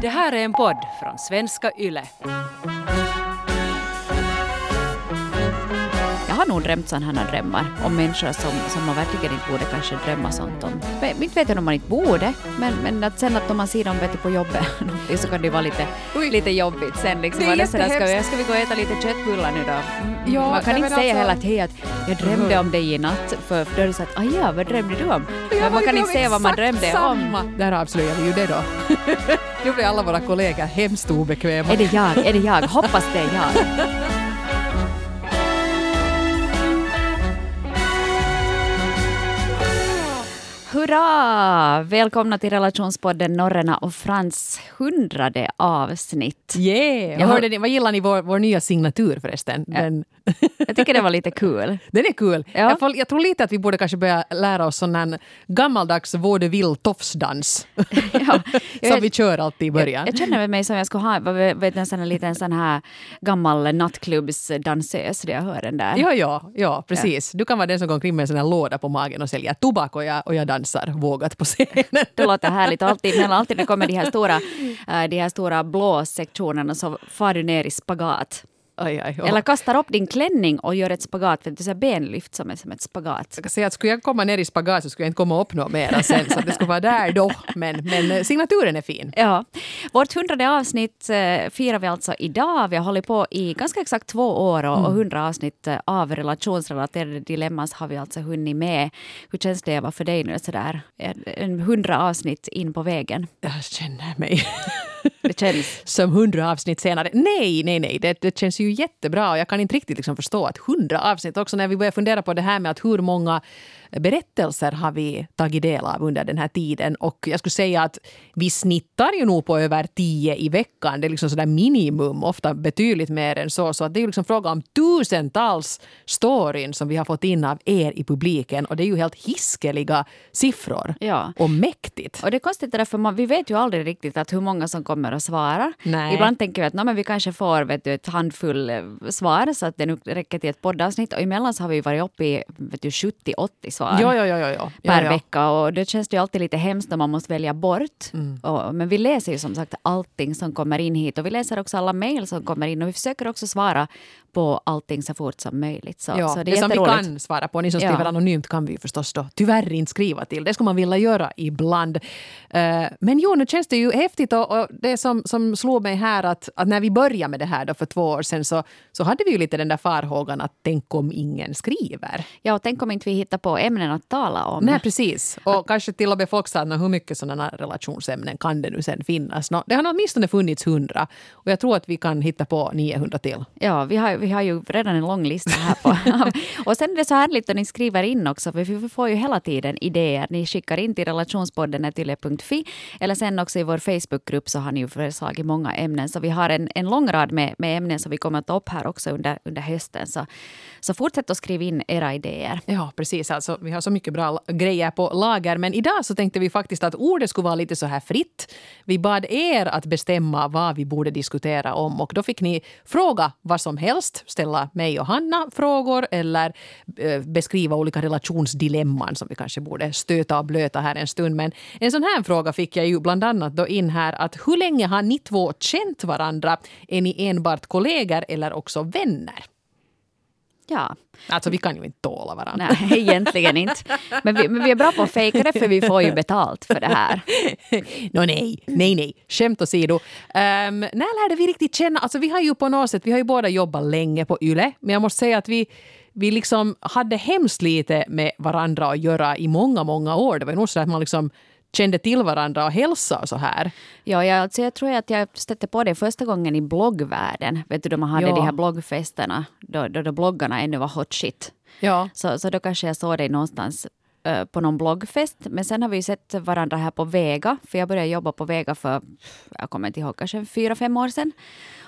Det här är en podd från svenska YLE. Jag har nog drömt sådana här drömmar om människor som, som man verkligen inte borde kanske drömma sånt om. Men, inte vet jag om man inte borde, men, men att sen att om man ser dem vet du, på jobbet så kan det vara lite, lite jobbigt sen. Liksom. Det är det sådär, ska, vi, ska vi gå och äta lite köttbullar nu då? Mm, Ja, man kan inte säga alltså- hela tiden att jag drömde om dig i natt, för, för då är det så att aj ja, vad drömde du om? Men man kan inte säga vad man drömde samma. om. Där avslöjar vi ju det då. nu blir alla våra kollegor hemskt obekväma. Är det jag? Är det jag? Hoppas det är jag. Hurra! Välkomna till relationspodden Norrena och Frans hundrade avsnitt. Yeah! Jag hörde ni, vad gillar ni vår, vår nya signatur förresten? Den, Jag tycker det var lite kul. den är kul. Ja. Jag, jag tror lite att vi borde kanske börja lära oss sån här gammaldags vaudeville tofsdans. Ja, jag, som vi kör alltid i början. jag känner mig som jag skulle ha vet, en sån här, liten sån här gammal nattklubbsdansös där jag hör den där. Ja, ja, ja, precis. Du kan vara den som går omkring med en sån här låda på magen och säljer tobak och jag, och jag dansar vågat på scenen. Det låter härligt. Alltid, men alltid när det kommer de här stora, äh, de här stora blå sektionerna så far du ner i spagat. Aj, aj, Eller kastar upp din klänning och gör ett spagat, för det är benlyft som är som ett spagat. Jag kan säga att skulle jag komma ner i spagat så skulle jag inte komma upp något mer sen, så det skulle vara där då. Men, men eh, signaturen är fin. Ja. Vårt hundrade avsnitt eh, firar vi alltså idag. Vi har hållit på i ganska exakt två år och, och hundra avsnitt eh, av relationsrelaterade dilemmas har vi alltså hunnit med. Hur känns det Eva för dig nu sådär? En hundra avsnitt in på vägen. Jag känner mig Det känns... som hundra avsnitt senare. Nej, nej, nej, det, det känns ju jättebra. Och Jag kan inte riktigt liksom förstå att hundra avsnitt, också när vi börjar fundera på det här med att hur många berättelser har vi tagit del av under den här tiden. Och jag skulle säga att vi snittar ju nog på över tio i veckan. Det är liksom sådär minimum, ofta betydligt mer än så. Så att det är ju liksom fråga om tusentals storyn som vi har fått in av er i publiken. Och det är ju helt hiskeliga siffror. Ja. Och mäktigt. Och det är konstigt det där, för man, vi vet ju aldrig riktigt att hur många som kommer att svara. Nej. Ibland tänker vi att "Nå, men vi kanske får vet du, ett handfull eh, svar så att det nu räcker till ett poddavsnitt. Och emellan så har vi varit uppe i vet du, 70-80 svar. Ja, ja, ja, ja, per vecka och det känns det ju alltid lite hemskt när man måste välja bort. Mm. Och, men vi läser ju som sagt allting som kommer in hit och vi läser också alla mejl som kommer in och vi försöker också svara på allting så fort som möjligt. Så, Ja, så det det, som vi kan svara på. Ni som skriver anonymt kan vi förstås då tyvärr inte skriva till. Det skulle man vilja göra ibland. Eh, men jo, nu känns det ju häftigt och, och det som, som slog mig här att, att när vi började med det här då för två år sedan så, så hade vi ju lite den där farhågan att tänk om ingen skriver. Ja, och tänk om inte vi hittar på ämnen att tala om. Nej, precis. Och kanske till och med folk sa att "Nå, hur mycket sådana relationsämnen kan det nu sen finnas? Nå, det har åtminstone funnits hundra och jag tror att vi kan hitta på 900 till. Ja, vi har, vi har ju redan en lång lista här på. och sen är det så härligt att ni skriver in också, för vi får ju hela tiden idéer. Ni skickar in till relationspodden yle.fi eller sen också i vår Facebookgrupp så har ni ju föreslagit många ämnen. Så vi har en, en lång rad med, med ämnen som vi kommer att ta upp här också under, under hösten. Så, så fortsätt att skriva in era idéer. Ja, precis. Alltså, vi har så mycket bra grejer på lager. Men idag så tänkte vi faktiskt att ordet skulle vara lite så här fritt. Vi bad er att bestämma vad vi borde diskutera om. Och då fick ni fråga vad som helst. Ställa mig och Hanna frågor eller eh, beskriva olika relationsdilemman som vi kanske borde stöta och blöta här en stund. Men en sån här fråga fick jag ju bland annat då in här att hur länge har ni två känt varandra? Är ni enbart kollegor eller också vänner? Ja, Alltså vi kan ju inte tåla varandra. nej, egentligen inte. Men vi, men vi är bra på att fejka det för vi får ju betalt för det här. Nå nej, nej, nej. Skämt åsido. Um, när lärde vi riktigt känna... Alltså vi har ju på något sätt, vi har ju båda jobbat länge på YLE, men jag måste säga att vi, vi liksom hade hemskt lite med varandra att göra i många, många år. Det var ju nog så att man liksom kände till varandra och hälsa och så här. Ja, jag, alltså jag tror att jag stötte på det första gången i bloggvärlden. Vet du, då man hade Ja. de här bloggfesterna, då, då, då bloggarna ännu var hot shit. Ja. Så, så då kanske jag såg dig någonstans eh, på någon bloggfest. Men sen har vi ju sett varandra här på Vega, för jag började jobba på Vega för, jag kommer inte ihåg, kanske fyra, fem år sedan.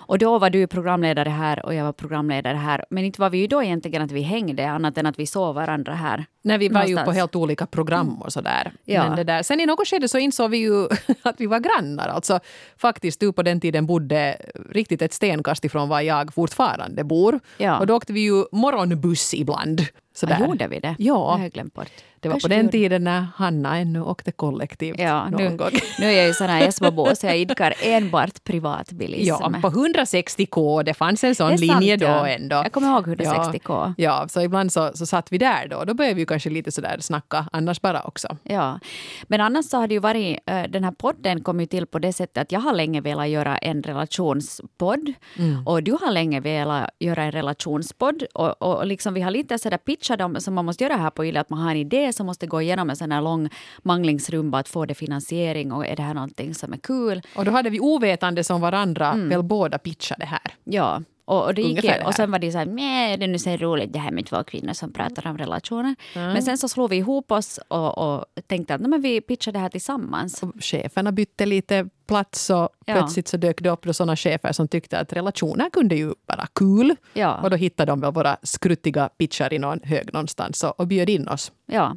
Och då var du programledare här och jag var programledare här. Men inte var vi ju då egentligen att vi hängde, annat än att vi såg varandra här. När vi var ju på Någonstans. helt olika program och sådär. Ja. Men det där. Sen i något skede så insåg vi ju att vi var grannar. Alltså faktiskt, du på den tiden bodde riktigt ett stenkast ifrån var jag fortfarande bor. Ja. Och då åkte vi ju morgonbuss ibland. Sådär. Ja, gjorde vi det? Ja. Det har jag glömt bort. Det var Kanske på den tiden när Hanna ännu åkte kollektivt Ja, någon nu, gång. nu är jag ju sån här Esbabo så jag idkar enbart privatbilism. Ja, på 160K, det fanns en sån är sant, linje då ja. ändå. Jag kommer ihåg 160K. Ja, ja, så ibland så, så satt vi där då. Då började vi kanske lite sådär snacka annars bara också. Ja, men annars så har det ju varit, eh, den här podden kom ju till på det sättet att jag har länge velat göra en relationspodd Mm. och du har länge velat göra en relationspodd och, och liksom vi har lite sådär pitchat om som man måste göra här på Yle att man har en idé som måste gå igenom en sån här lång manglingsrumba att få det finansiering och är det här någonting som är kul? Och då hade vi ovetande som varandra Mm. väl båda pitchade här. Ja. Och, och, det gick, det ju- och sen var det så här, "Mjä, det är nu så roligt det här med två kvinnor som pratar om relationer. Men sen så slog vi ihop oss och, och tänkte att "Nej, men vi pitchar det här tillsammans. Och cheferna bytte lite plats och Ja. plötsligt så dök det upp då sådana chefer som tyckte att relationer kunde ju vara kul. Ja. Och då hittade de väl våra skruttiga pitchar i någon hög någonstans och, och bjöd in oss. Ja.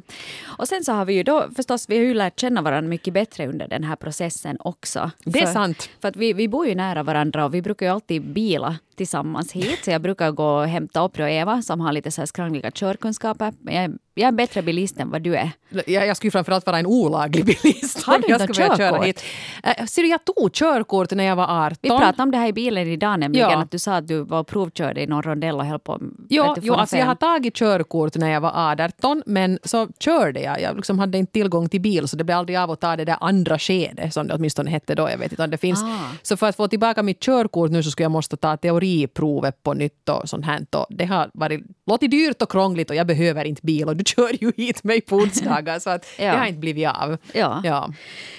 Och sen så har vi ju då förstås, vi har ju lärt känna varandra mycket bättre under den här processen också. Det är för, sant. För att vi, vi bor ju nära varandra och vi brukar ju alltid bila tillsammans hit. Så jag brukar gå och hämta upp då Eva som har lite så här skrangliga körkunskaper. Jag, jag är bättre bilist än vad du är. Jag, jag skulle framförallt vara en olaglig bilist. Har du jag inte börja köra körkort? hit. Äh, ser du, jag tog körkort när jag var 18. Vi pratade om det här i bilen idag nämligen. Ja. Att du sa att du var och provkörde i någon rondell och höll på Jo, jo alltså jag har tagit körkort när jag var 18 men så körde jag. Jag liksom hade inte tillgång till bil så det blev aldrig av att ta det där andra skedet som det åtminstone hette då. Jag vet inte om det finns. Ah. Så för att få tillbaka mitt körkort nu så skulle jag måste ta teoriprovet på nytt och sånt här. Och det har varit låtit dyrt och krångligt och jag behöver inte bil och du kör ju hit mig på onsdagar så att Ja. det har inte blivit av. Ja. Ja.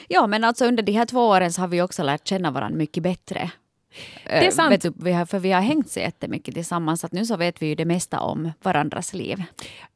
Ja, men alltså under de här två åren så har vi också lärt känna varandra mycket bättre är Eh, sant. Vet du, vi har, för vi har hängt så jättemycket tillsammans så att nu så vet vi ju det mesta om varandras liv.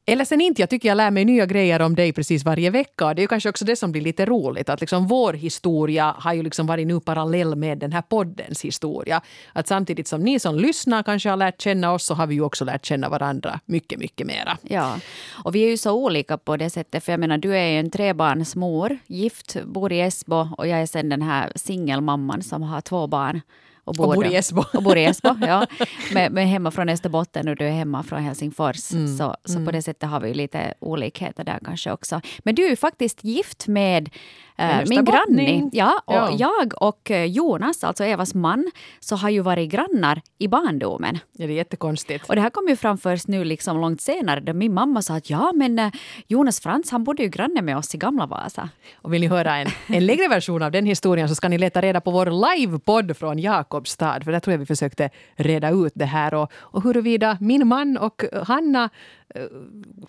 Eller sen inte, jag tycker jag lär mig nya grejer om dig precis varje vecka. Det är ju kanske också det som blir lite roligt. Att liksom vår historia har ju liksom varit nu parallell med den här poddens historia. Att samtidigt som ni som lyssnar kanske har lärt känna oss så har vi ju också lärt känna varandra mycket, mycket mera. Ja, och vi är ju så olika på det sättet. För jag menar, du är ju en trebarnsmor, gift, bor i Esbo och jag är sen den här singelmamman som har två barn. Och bor, Och bor i Esbo. Och bor i Esbo, ja. Men, men hemma från Österbotten och du är hemma från Helsingfors. Mm, Så, så på det sättet har vi lite olikheter där kanske också. Men du är ju faktiskt gift med min österbottning. granne. Ja, och Ja. jag och eh, Jonas, alltså Evas man, så har ju varit grannar i barndomen. Ja, det är jättekonstigt. Och det här kom ju fram först nu liksom långt senare då min mamma sa att ja men eh, Jonas Frans han bodde ju granne med oss i Gamla Vasa. Och vill ni höra en, en längre version av den historien så ska ni leta reda på vår livepodd från Jakobstad. För där tror jag vi försökte reda ut det här. Och, och huruvida min man och Hanna eh,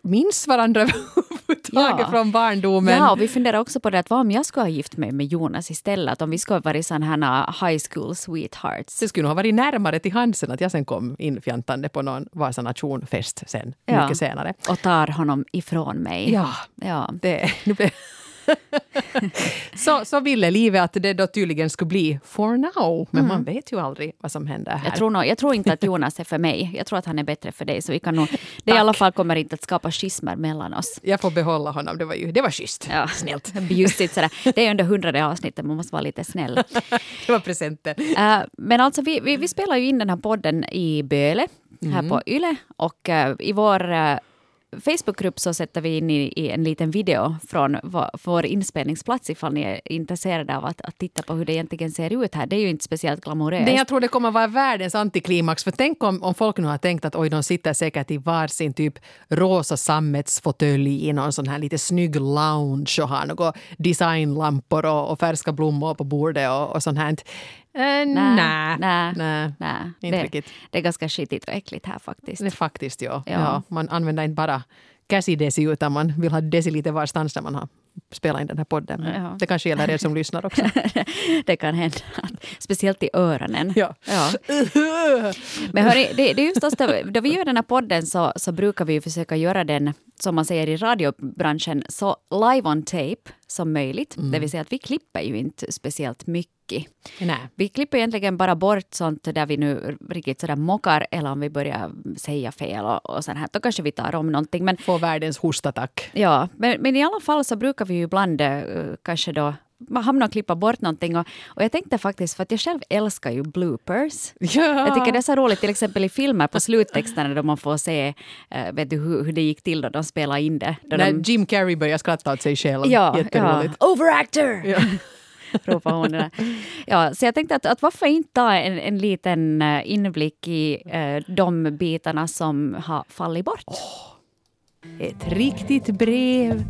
minns varandra överhuvudtaget Ja. från barndomen. Ja, och vi funderar också på det att vad om jag skulle ha gift mig med Jonas istället? Att om vi skulle ha varit sådana här high school sweethearts. Det skulle nog ha varit närmare till hands än att jag sen kom infjantande på någon Vasa nation-fest sen, Ja. mycket senare. Och tar honom ifrån mig. Ja, Ja. det, nu blev... så, så ville livet att det då tydligen skulle bli for now. Men man vet ju aldrig vad som händer här. Jag tror, nog, jag tror inte att Jonas är för mig. Jag tror att han är bättre för dig. Så vi kan nog, det i alla fall kommer inte att skapa schismer mellan oss. Jag får behålla honom. Det var ju det var schysst. Ja. Snällt. Bjussigt sådär. Det är under hundrade avsnittet, man måste vara lite snäll. Det var presenten. Eh, men alltså vi, vi, vi spelar ju in den här podden i Böle, här Mm. på Yle. Och eh, i vår uh, Facebookgrupp så sätter vi in i, i en liten video från vår inspelningsplats ifall ni är intresserade av att, att titta på hur det egentligen ser ut här. Det är ju inte speciellt glamoröst. Det jag tror det kommer vara världens antiklimax. För tänk om, om folk nu har tänkt att oj, de sitter säkert i varsin typ rosa sammetsfåtölj i någon sån här lite snygg lounge och har några designlampor och, och färska blommor på bordet och, och sånt här. Nej, nej, nej. nej. inte det, riktigt. det är ganska skitigt och äckligt här faktiskt. Det faktiskt, ja. Ja. ja. Man använder inte bara käsidesi utan man vill ha deciliter varstans när man har spelat in den här podden. Ja. Det kanske gäller er som lyssnar också. det kan hända. Speciellt i öronen. Ja. Ja. Men hörni, det, det är just det, då vi gör den här podden så, så brukar vi ju försöka göra den, som man säger i radiobranschen, så live on tape som möjligt. Det vill säga att vi klipper ju inte speciellt mycket. Nej. Vi klipper egentligen bara bort sånt där vi nu riktigt sådär mockar eller om vi börjar säga fel och, och här. Då kanske vi tar om någonting. Men Få världens hostattack. Ja, men, men i alla fall så brukar vi ju ibland eh, kanske då man hamnar och klippa bort någonting. Och, och jag tänkte faktiskt, för att jag själv älskar ju bloopers. Ja. Jag tycker det är så roligt, till exempel i filmer på sluttexterna då man får se uh, vet du, hur, hur det gick till då de spelade in det. När de, Jim Carrey börjar skratta åt sig själv. ja, ja, Jätteroligt. overactor! Ja. ropar hon där. Ja, så jag tänkte att, att varför inte ta en, en liten eh, inblick i uh, de bitarna som har fallit bort. Ett riktigt brev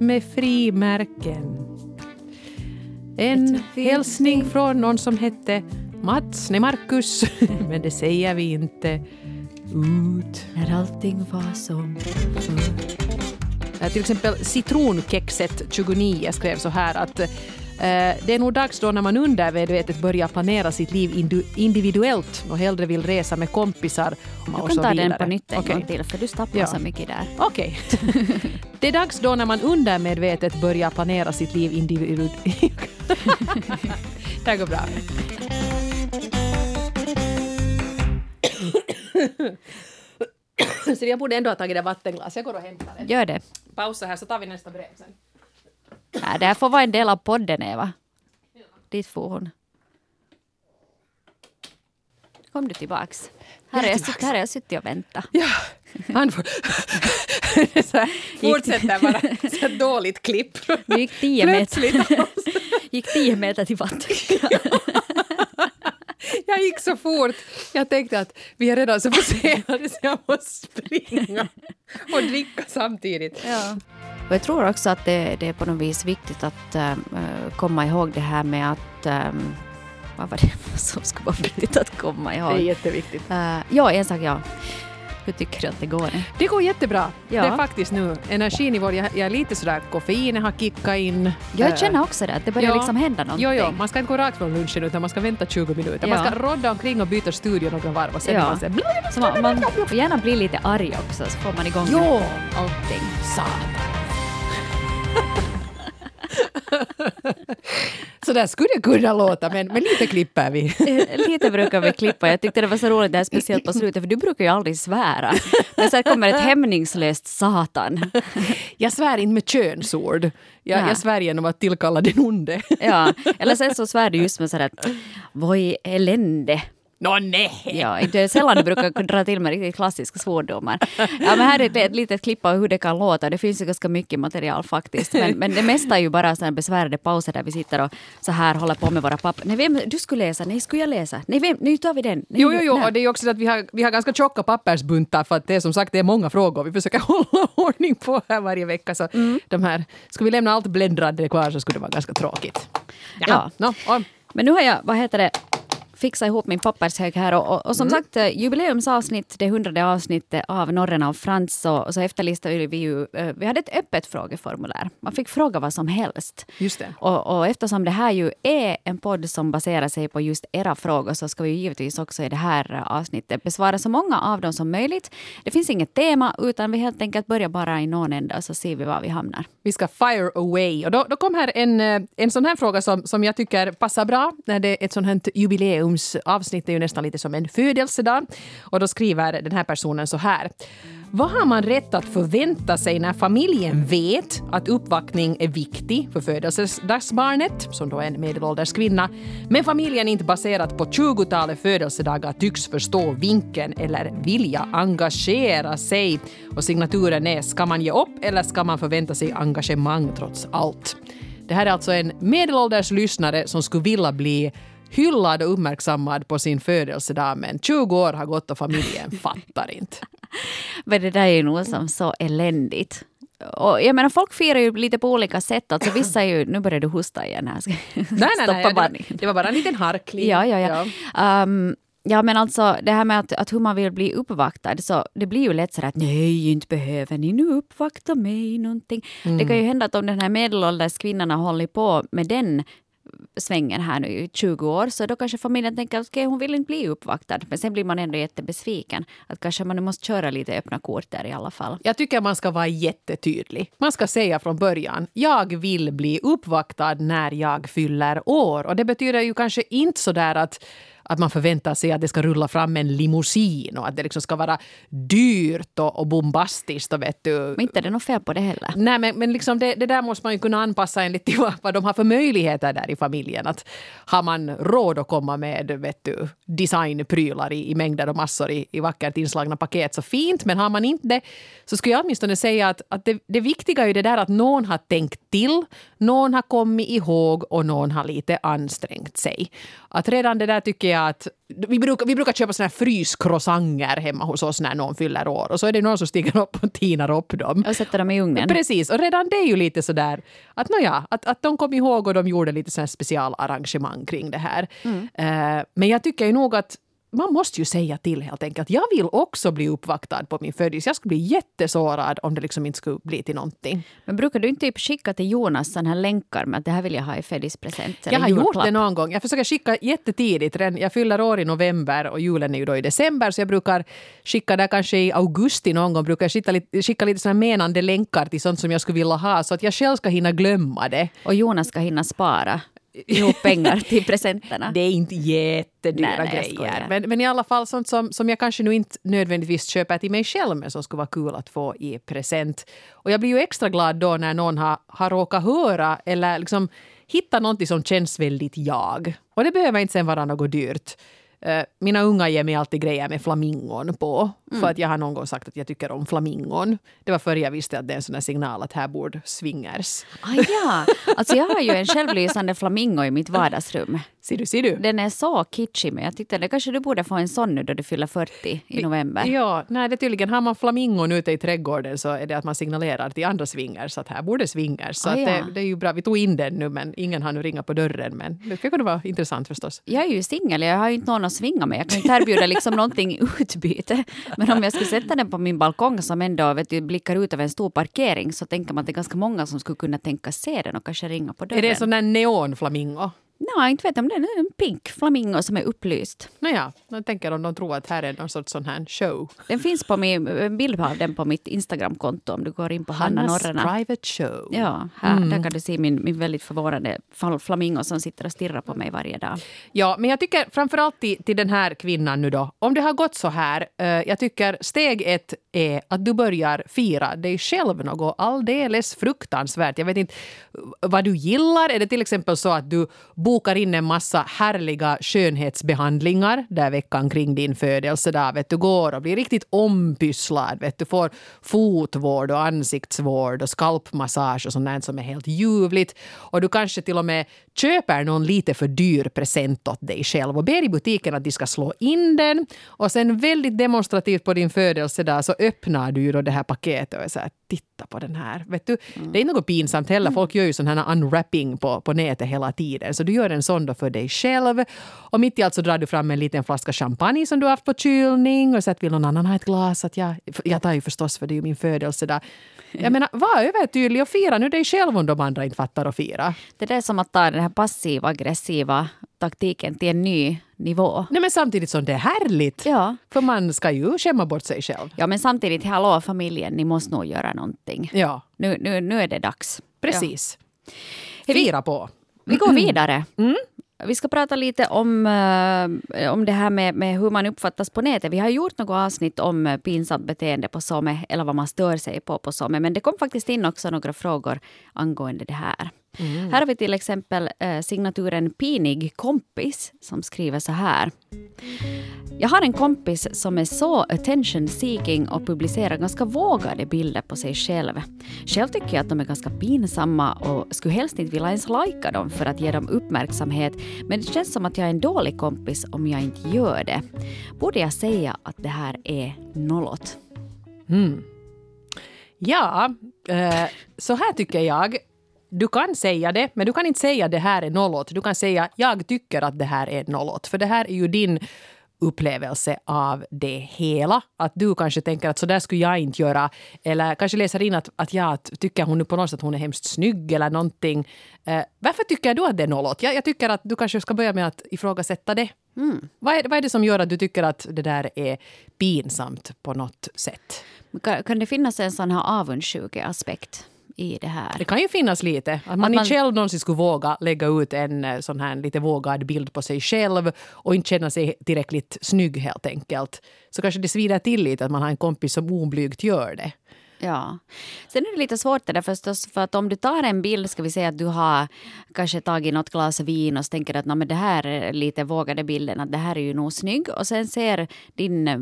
med frimärken. En hälsning från någon som hette Mats, nej Marcus, men det säger vi inte ut. När allting var som förr. Eh, Till exempel citronkexet 29 skrev så här att det är nog dags då när man undermedvetet börjar planera sitt liv individuellt och hellre vill resa med kompisar Du kan ta den vidare. på nytt en Okej. gång till, för du stapplar Ja. så mycket där. Okej. Det är dags då när man undermedvetet börjar planera sitt liv individuellt. det här går bra. Så jag borde ändå ha tagit det vattenglas. Jag går och hämtar det. Gör det. Pausa här så tar vi nästa brev sen. Ja, det här får vara en del av podden, Eva. Dit får hon. Kom du tillbaks. Här är jag, tillbaks. sitt, här är jag suttit och väntat. Ja, han får... fortsätter bara. Så dåligt klipp. Du gick tio meter, gick tio meter till vattnet. Jag gick så fort. Jag tänkte att vi är redan så försenade så jag måste springa och dricka samtidigt. Ja. Och jag tror också att det, det är på något vis viktigt att äh, komma ihåg det här med att... ähm, vad var det som skulle vara viktigt att komma ihåg? Det är jätteviktigt. Äh, ja, en sak ja. Hur tycker du att det går? Det går jättebra. Ja. Det är faktiskt nu energinivån. Jag, jag är lite sådär, koffeinen har kickat in. Jag Eh, känner också det, att det börjar ja. liksom hända någonting. Jo, jo, man ska inte gå rakt från lunchen utan man ska vänta 20 minuter. Ja. Man ska rodda omkring och byta studio några varv och sen Ja. man så Så man, man får gärna bli lite arg också, så får man igång Jo. allting. Satan. Så där skulle det kunna låta, men, men lite klipper vi. Eh, Lite brukar vi klippa. Jag tyckte det var så roligt det här speciellt på slutet, för du brukar ju aldrig svära. Men sen kommer ett hämningslöst satan. Jag svär inte med könsord. Jag, jag svär genom att tillkalla den onde. Ja, eller sen så svär du just med sådär voi elände. Nå nej! Ja, det är sällan du brukar dra till med riktigt klassiska svordomar. Ja, men här är ett, ett litet klipp av hur det kan låta. Det finns ju ganska mycket material faktiskt. Men, men det mesta är ju bara sådana besvärade pauser där vi sitter och så här håller på med våra papper. Nej, vem, du skulle läsa. Nej, skulle jag läsa? Nej, vem, nu tar vi den. Nej, Jo, jo, jo, och det är ju också så att vi har, vi har ganska tjocka pappersbuntar för att det är som sagt det är många frågor vi försöker hålla ordning på här varje vecka. Så Mm. de här, skulle vi lämna allt bläddrande kvar så skulle det vara ganska tråkigt. Ja. Nå, och, Men nu har jag, vad heter det, fixat ihop min pappershög här och, och, och som Mm. sagt eh, jubileumsavsnitt, det hundrade avsnittet av Norren av Frans så, så efterlistade vi ju, eh, vi hade ett öppet frågeformulär. Man fick fråga vad som helst. just det. Och, och eftersom det här ju är en podd som baserar sig på just era frågor så ska vi givetvis också i det här avsnittet besvara så många av dem som möjligt. Det finns inget tema utan vi helt enkelt börjar bara i någon ända så ser vi var vi hamnar. Vi ska fire away. Och då, då kom här en, eh, en sån här fråga som, som jag tycker passar bra när det är ett sånt här jubileumsavsnitt. avsnitt är ju nästan lite som en födelsedag. Och då skriver den här personen så här. Vad har man rätt att förvänta sig när familjen vet att uppvaktning är viktig för födelsedagsbarnet, som då är en medelålders kvinna, men familjen inte baserat på 20-talet födelsedagar tycks förstå vinkeln eller vilja engagera sig. Och signaturen är “Ska man ge upp eller ska man förvänta sig engagemang trots allt?” Det här är alltså en medelålders lyssnare som skulle vilja bli hyllad och uppmärksammad på sin födelsedag men 20 år har gått och familjen fattar inte. Men det där är ju nog som så eländigt. Och jag menar, folk firar ju lite på olika sätt. Alltså vissa är ju... Nu börjar du hosta igen här. Nej, nej, Stoppa nej, det, det var bara en liten harkling. Ja, ja, ja. Ehm, ja, men alltså det här med att, att hur man vill bli uppvaktad, så det blir ju lätt så att nej, inte behöver ni nu uppvakta mig någonting. Det kan ju hända att om den här medelålders kvinnan har hållit på med den svängen här nu i 20 år, så då kanske familjen tänker att okay, hon vill inte bli uppvaktad. Men sen blir man ändå jättebesviken. Att kanske man nu måste köra lite öppna kort där i alla fall. Jag tycker man ska vara jättetydlig. Man ska säga från början, jag vill bli uppvaktad när jag fyller år. Och det betyder ju kanske inte så där att att man förväntar sig att det ska rulla fram en limousin och att det liksom ska vara dyrt och, och bombastiskt. Och vet du. Men inte är det något fel på det heller. Nej, men, men liksom det, det där måste man ju kunna anpassa enligt till vad, vad de har för möjligheter där i familjen. Att har man råd att komma med vet du, designprylar i, i mängder och massor i, i vackert inslagna paket så fint. Men har man inte det så skulle jag åtminstone säga att, att det, det viktiga är ju det där att någon har tänkt till, någon har kommit ihåg och någon har lite ansträngt sig. Att redan det där tycker jag att vi brukar, vi brukar köpa såna här fryscroissanger hemma hos oss när någon fyller år. Och så är det någon som stiger upp och tinar upp dem. Och sätter dem i ugnen. Precis, och redan det är ju lite sådär att nåja, att, att de kom ihåg och de gjorde lite sån specialarrangemang kring det här. Mm. Uh, men jag tycker ju nog att man måste ju säga till helt enkelt. Jag vill också bli uppvaktad på min födelse. Jag skulle bli jättesårad om det liksom inte skulle bli till någonting. Men brukar du inte typ skicka till Jonas sådana här länkar med att det här vill jag ha i födelsedagspresent? Jag har julklapp. gjort det någon gång. Jag försöker skicka jättetidigt. Jag fyller år i november och julen är ju då i december. Så jag brukar skicka där kanske i augusti någon gång. Brukar jag skicka lite, skicka lite såna menande länkar till sånt som jag skulle vilja ha. Så att jag själv ska hinna glömma det. Och Jonas ska hinna spara ihop pengar till presenterna. Det är inte jättedyra nej, nej, grejer. Men, men i alla fall sånt som, som jag kanske nu inte nödvändigtvis köper till mig själv men som skulle vara kul att få i present. Och jag blir ju extra glad då när någon har, har råkat höra eller liksom hitta någonting som känns väldigt jag. Och det behöver inte sen vara något dyrt. Eh, mina unga ger mig alltid grejer med flamingon på. Mm. För att jag har någon gång sagt att jag tycker om flamingon. Det var före jag visste att det är en sån signal att här borde swingers. Ah, ja, alltså jag har ju en självlysande flamingo i mitt vardagsrum. Ser du, ser du? Den är så kitschig men jag tyckte det kanske du borde få en sån nu då du fyller 40 i november. Ja, nej det tydligen har man flamingon ute i trädgården så är det att man signalerar till andra swingers att här borde swingers. Så ah, ja. det, det, är ju bra. Vi tog in den nu men ingen har nu ringat på dörren men det skulle kunna vara intressant förstås. Jag är ju singel, jag har ju inte någon att svinga med. Jag kan inte erbjuda liksom någonting utbyte. Men om jag skulle sätta den på min balkong som ändå vet du, blickar ut över en stor parkering så tänker man att det är ganska många som skulle kunna tänka se den och kanske ringa på dörren. Är det en sån där neonflamingo? Nej, inte vet om det är en pink flamingo som är upplyst. Nåja, jag tänker om de tror att här är någon sorts sån här show. Den finns på min, en bild av den på mitt Instagramkonto om du går in på Hanna Norrena. private show. Ja, här, mm. där kan du se min, min väldigt förvånande flamingo som sitter och stirrar på mig varje dag. Ja, men jag tycker framförallt till, till den här kvinnan nu då, om det har gått så här, uh, jag tycker steg ett är att du börjar fira dig själv något alldeles fruktansvärt. Jag vet inte vad du gillar. Är det till exempel så att du bokar in en massa härliga skönhetsbehandlingar där veckan kring din födelsedag vet du går och blir riktigt ompysslad. Vet du får fotvård och ansiktsvård och skalpmassage och sånt som är helt ljuvligt. Och du kanske till och med köper någon lite för dyr present åt dig själv och ber i butiken att de ska slå in den. Och sen väldigt demonstrativt på din födelsedag så öppnar du ju då det här paketet och är så här, titta på den här. Vet du, mm. Det är inte något pinsamt heller. Folk gör ju sån här unwrapping på, på nätet hela tiden. Så du gör en sån då för dig själv. Och mitt i allt så drar du fram en liten flaska champagne som du har haft på kylning och så att vill någon annan ha ett glas. Att jag, jag tar ju förstås för det är ju min födelsedag. Jag menar, var övertydlig och fira nu dig själv om de andra inte fattar att fira. Det är som att ta den här passiva aggressiva taktiken till en ny nivå. Nej, men samtidigt som det är härligt. Ja. För man ska ju skämma bort sig själv. Ja, men samtidigt, hallå familjen, ni måste nog göra någonting. Ja. Nu, nu, nu är det dags. Precis. Ja. Fira på. Vi går vidare. Mm. Vi ska prata lite om, uh, om det här med, med, hur man uppfattas på nätet. Vi har gjort något avsnitt om uh, pinsamt beteende på SOME, eller vad man stör sig på på SOME. Men det kom faktiskt in också några frågor angående det här. Mm. Här har vi till exempel uh, signaturen Pinig kompis som skriver så här. Jag har en kompis som är så attention seeking och publicerar ganska vågade bilder på sig själv. Själv tycker jag att de är ganska pinsamma och skulle helst inte vilja ens lajka dem för att ge dem uppmärksamhet. Men det känns som att jag är en dålig kompis om jag inte gör det. Borde jag säga att det här är nollot? Mm. Ja, eh, så här tycker jag. Du kan säga det, men du kan inte säga det här är nollot. Du kan säga jag tycker att det här är nollot. För det här är ju din upplevelse av det hela. Att du kanske tänker att så där skulle jag inte göra. Eller kanske läser in att, att jag tycker hon nu på något sätt hon är hemskt snygg eller någonting. Eh, varför tycker du att det är nollåt? Jag, jag tycker att du kanske ska börja med att ifrågasätta det. Mm. Vad, är, vad är det som gör att du tycker att det där är pinsamt på något sätt? Kan, kan det finnas en sån här avundsjuke aspekt? I det här. Det kan ju finnas lite. Att man, Att man- inte själv någonsin skulle våga lägga ut en eh, sån här lite vågad bild på sig själv och inte känna sig tillräckligt snygg helt enkelt. Så kanske det svider till lite att man har en kompis som oblygt gör det. Ja. Sen är det lite svårt det där förstås, för att om du tar en bild, ska vi säga att du har kanske tagit något glas vin och så tänker att "Nå, men det här är lite vågade bilden, att det här är ju nog snygg. Och sen ser din eh,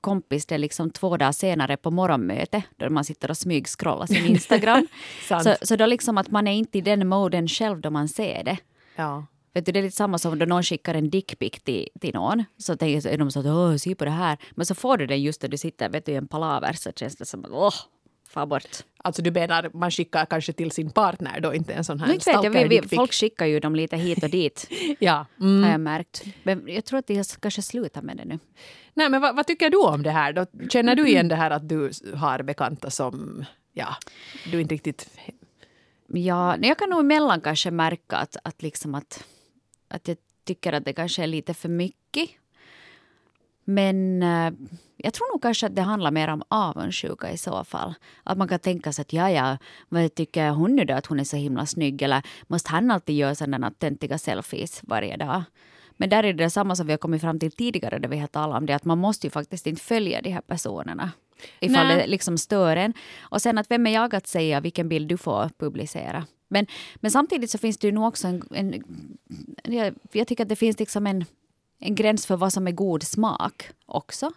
kompis det liksom två dagar senare på morgonmöte, då man sitter och smygscrollar sin Instagram. Så, så då liksom att man är inte i den moden själv då man ser det. Ja. Vet du, det är lite samma som då någon skickar en dickpic till, till någon. Så tänker de så att åh, se på det här. Men så får du den just när du sitter vet du, i en palaver så känns det som att åh, far bort. Alltså du menar man skickar kanske till sin partner då, inte en sån här stalker-dickpic. folk skickar ju dem lite hit och dit, Ja. Mm. har jag märkt. Men jag tror att jag kanske slutar med det nu. Nej, men vad, vad tycker du om det här då? Känner du igen det här att du har bekanta som, ja, du inte riktigt... Ja, jag kan nog emellan kanske märka att, att, liksom att, att jag tycker att det kanske är lite för mycket. Men eh, jag tror nog kanske att det handlar mer om avundsjuka i så fall. Att man kan tänka sig att ja, ja, vad tycker hon nu då att hon är så himla snygg? Eller måste han alltid göra sådana töntiga selfies varje dag? Men där är det samma som vi har kommit fram till tidigare där vi har talat om det att man måste ju faktiskt inte följa de här personerna. Ifall Nej. det liksom stör en. Och sen att vem är jag att säga vilken bild du får publicera. Men, men samtidigt så finns det ju nog också en... en jag, jag tycker att det finns liksom en, en gräns för vad som är god smak också.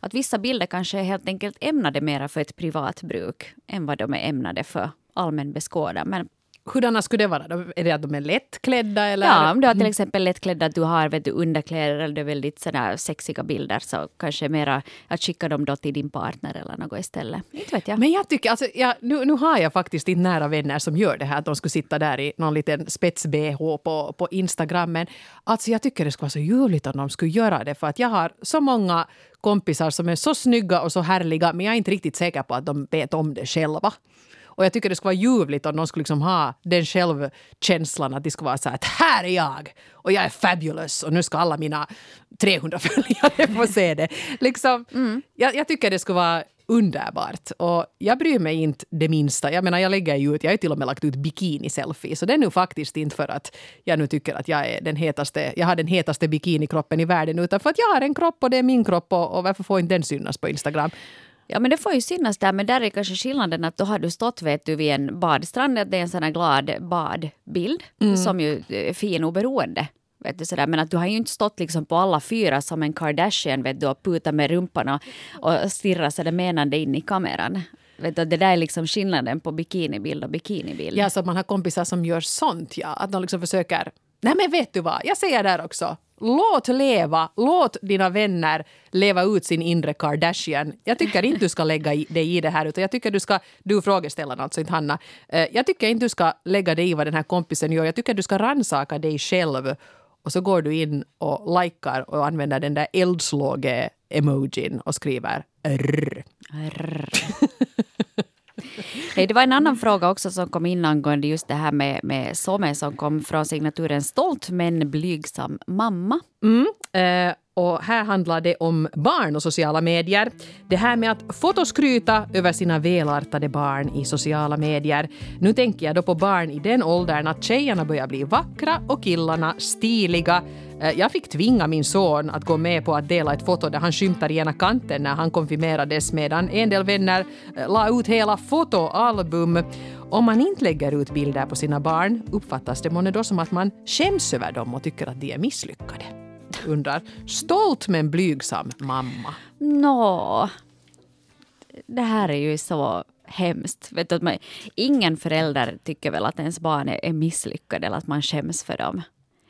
Att vissa bilder kanske är helt enkelt ämnade mera för ett privat bruk än vad de är ämnade för allmän beskådan. Men Hurdana skulle det vara? Är det att de är lättklädda eller? Ja, om du har till exempel lättklädda, att du har vet du, underkläder eller det är väldigt sådär sexiga bilder så kanske mera att skicka dem då till din partner eller något istället. Inte vet jag. Men jag tycker, alltså, jag, nu, nu har jag faktiskt inte nära vänner som gör det här, att de skulle sitta där i någon liten spets-bh på, på Instagram. Men alltså, jag tycker det skulle vara så ljuvligt om de skulle göra det, för att jag har så många kompisar som är så snygga och så härliga, men jag är inte riktigt säker på att de vet om det själva. Och jag tycker det skulle vara ljuvligt om de skulle liksom ha den självkänslan att de skulle vara så här att här är jag och jag är fabulous och nu ska alla mina 300 följare få se det. Liksom, jag, jag tycker det skulle vara underbart. Och jag bryr mig inte det minsta. Jag menar, jag lägger ju ut, jag har till och med lagt ut bikini-selfie. Så det är nu faktiskt inte för att jag nu tycker att jag är den hetaste, jag har den hetaste bikinikroppen i världen, utan för att jag har en kropp och det är min kropp och, och varför får inte den synas på Instagram? Ja, men det får ju synas där, men där är kanske skillnaden att då har du stått vet du, vid en badstrand, att det är en sån här glad badbild som ju är fin oberoende. Vet du, sådär. Men att du har ju inte stått liksom på alla fyra som en Kardashian vet du, och putat med rumpan och, och stirrat sådär menande in i kameran. Vet du, det där är liksom skillnaden på bikinibild och bikinibild. Ja, så att man har kompisar som gör sånt, ja. Att de liksom försöker... Nej men vet du vad, jag säger där också. Låt leva, låt dina vänner leva ut sin inre Kardashian. Jag tycker inte du ska lägga i- dig i det här, utan jag tycker du ska, du frågeställaren alltså, inte Hanna. Eh, Jag tycker inte du ska lägga dig i vad den här kompisen gör. Jag tycker du ska ransaka dig själv och så går du in och likar och använder den där eldslåge-emojin och skriver rrr. Rrr. Nej, det var en annan fråga också som kom in angående just det här med, med Some som kom från signaturen Stolt men blygsam mamma. Mm. Eh, och här handlar det om barn och sociala medier. Det här med att fotoskryta över sina välartade barn i sociala medier. Nu tänker jag då på barn i den åldern att tjejerna börjar bli vackra och killarna stiliga. Eh, jag fick tvinga min son att gå med på att dela ett foto där han skymtar i ena kanten när han konfirmerades medan en del vänner eh, la ut hela fotoalbum. Om man inte lägger ut bilder på sina barn uppfattas det månne då som att man skäms över dem och tycker att de är misslyckade undrar. Stolt men blygsam mamma. Nå, det här är ju så hemskt. Vet du, att man, ingen förälder tycker väl att ens barn är, är misslyckade eller att man skäms för dem.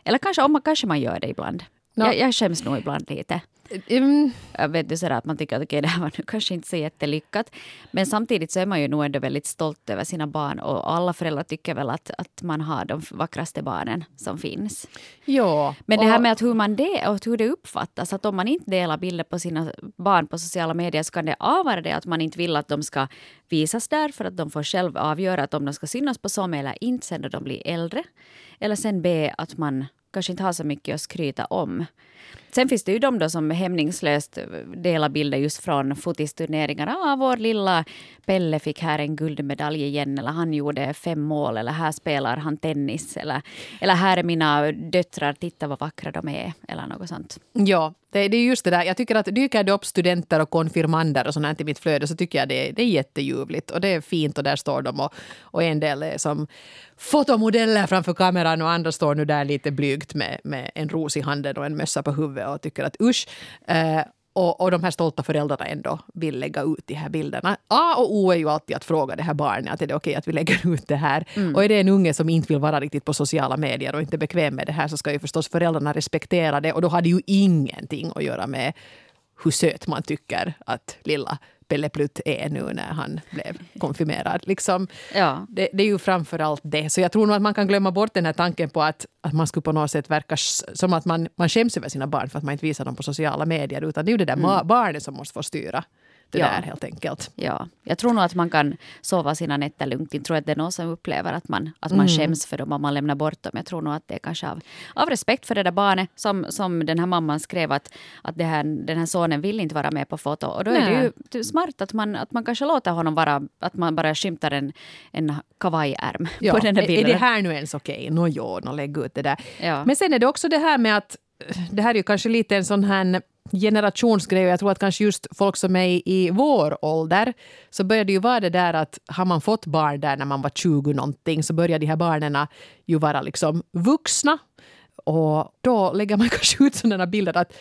Eller kanske, om man, kanske man gör det ibland. Nå. Jag, jag skäms nog ibland lite. Mm, Jag vet du, sådär att man tycker att okej, det här var nu kanske inte så jättelyckat. Men samtidigt så är man ju nog ändå väldigt stolt över sina barn och alla föräldrar tycker väl att, att man har de vackraste barnen som finns. ja. Men det här med att hur, man det, och hur det uppfattas, att om man inte delar bilder på sina barn på sociala medier så kan det A vara det att man inte vill att de ska visas där för att de får själv avgöra att om de ska synas på som eller inte sen när de blir äldre. Eller sen B att man kanske inte har så mycket att skryta om. Sen finns det ju de då som hämningslöst delar bilder just från fotisturneringar. Ah, vår lilla Pelle fick här en guldmedalj igen eller han gjorde fem mål eller här spelar han tennis eller, eller här är mina döttrar, titta vad vackra de är eller något sånt. Ja, det, det är just det där. Jag tycker att dyker det upp studenter och konfirmander och sånt i mitt flöde så tycker jag det, det är jätteljuvligt och det är fint och där står de och, och en del är som fotomodeller framför kameran och andra står nu där lite blygt med, med en ros i handen och en mössa på huvudet och tycker att usch. Eh, och, och de här stolta föräldrarna ändå vill lägga ut de här bilderna. A och O är ju alltid att fråga det här barnet att är det okej okay att vi lägger ut det här. Mm. Och är det en unge som inte vill vara riktigt på sociala medier och inte är bekväm med det här så ska ju förstås föräldrarna respektera det. Och då har det ju ingenting att göra med hur söt man tycker att lilla Pelle Plutt är nu när han blev konfirmerad. Liksom, ja. det, det, är ju framför allt det. Så jag tror nog att man kan glömma bort den här tanken på att, att man skulle på något sätt verka som att man, man skäms över sina barn för att man inte visar dem på sociala medier. Utan det är ju det där mm. barnet som måste få styra det ja. där helt enkelt. Ja, jag tror nog att man kan sova sina nätter lugnt. Jag tror att det är någon som upplever att man, att man mm. skäms för dem om man lämnar bort dem. Jag tror nog att det är kanske av, av respekt för det där barnet som, som den här mamman skrev att, att det här, den här sonen vill inte vara med på foto. Och då Nej. är det ju smart att man, att man kanske låter honom vara, att man bara skymtar en, en kavajärm ja. på den där bilden. Är det här nu ens okej? Okay? Nå jo, no, lägg ut det där. Ja. Men sen är det också det här med att det här är ju kanske lite en sån här generationsgrej och jag tror att kanske just folk som är i vår ålder så börjar det ju vara det där att har man fått barn där när man var 20 någonting så börjar de här barnen ju vara liksom vuxna. Och då lägger man kanske ut sådana bilder att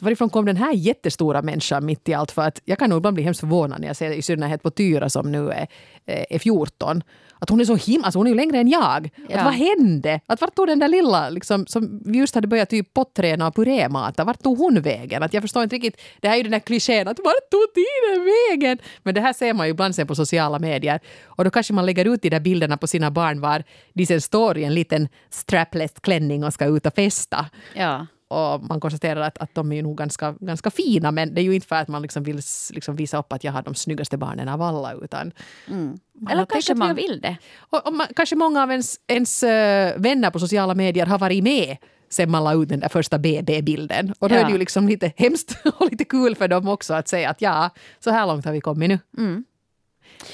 varifrån kom den här jättestora människan mitt i allt? För att jag kan nog ibland bli hemskt förvånad när jag ser i synnerhet på Tyra som nu är, eh, är 14 att hon är så himla, alltså hon är ju längre än jag. Ja. Att vad hände? Att vart tog den där lilla, liksom, som vi just hade börjat typ potträna och purémata, vart tog hon vägen? Att jag förstår inte riktigt, det här är ju den där klichén att vart tog tiden vägen? Men det här ser man ju ibland sen på sociala medier. Och då kanske man lägger ut de där bilderna på sina barn var de sen står i en liten strapless klänning och ska ut och festa. Ja. Och man konstaterar att, att de är nog ganska, ganska fina men det är ju inte för att man liksom vill liksom visa upp att jag har de snyggaste barnen av alla. Utan mm. Eller kanske man vill det. Och, och man, kanske många av ens, ens uh, vänner på sociala medier har varit med sen man la ut den där första BB-bilden. Och då ja. är det ju liksom lite hemskt och lite kul för dem också att säga att ja, så här långt har vi kommit nu. Mm.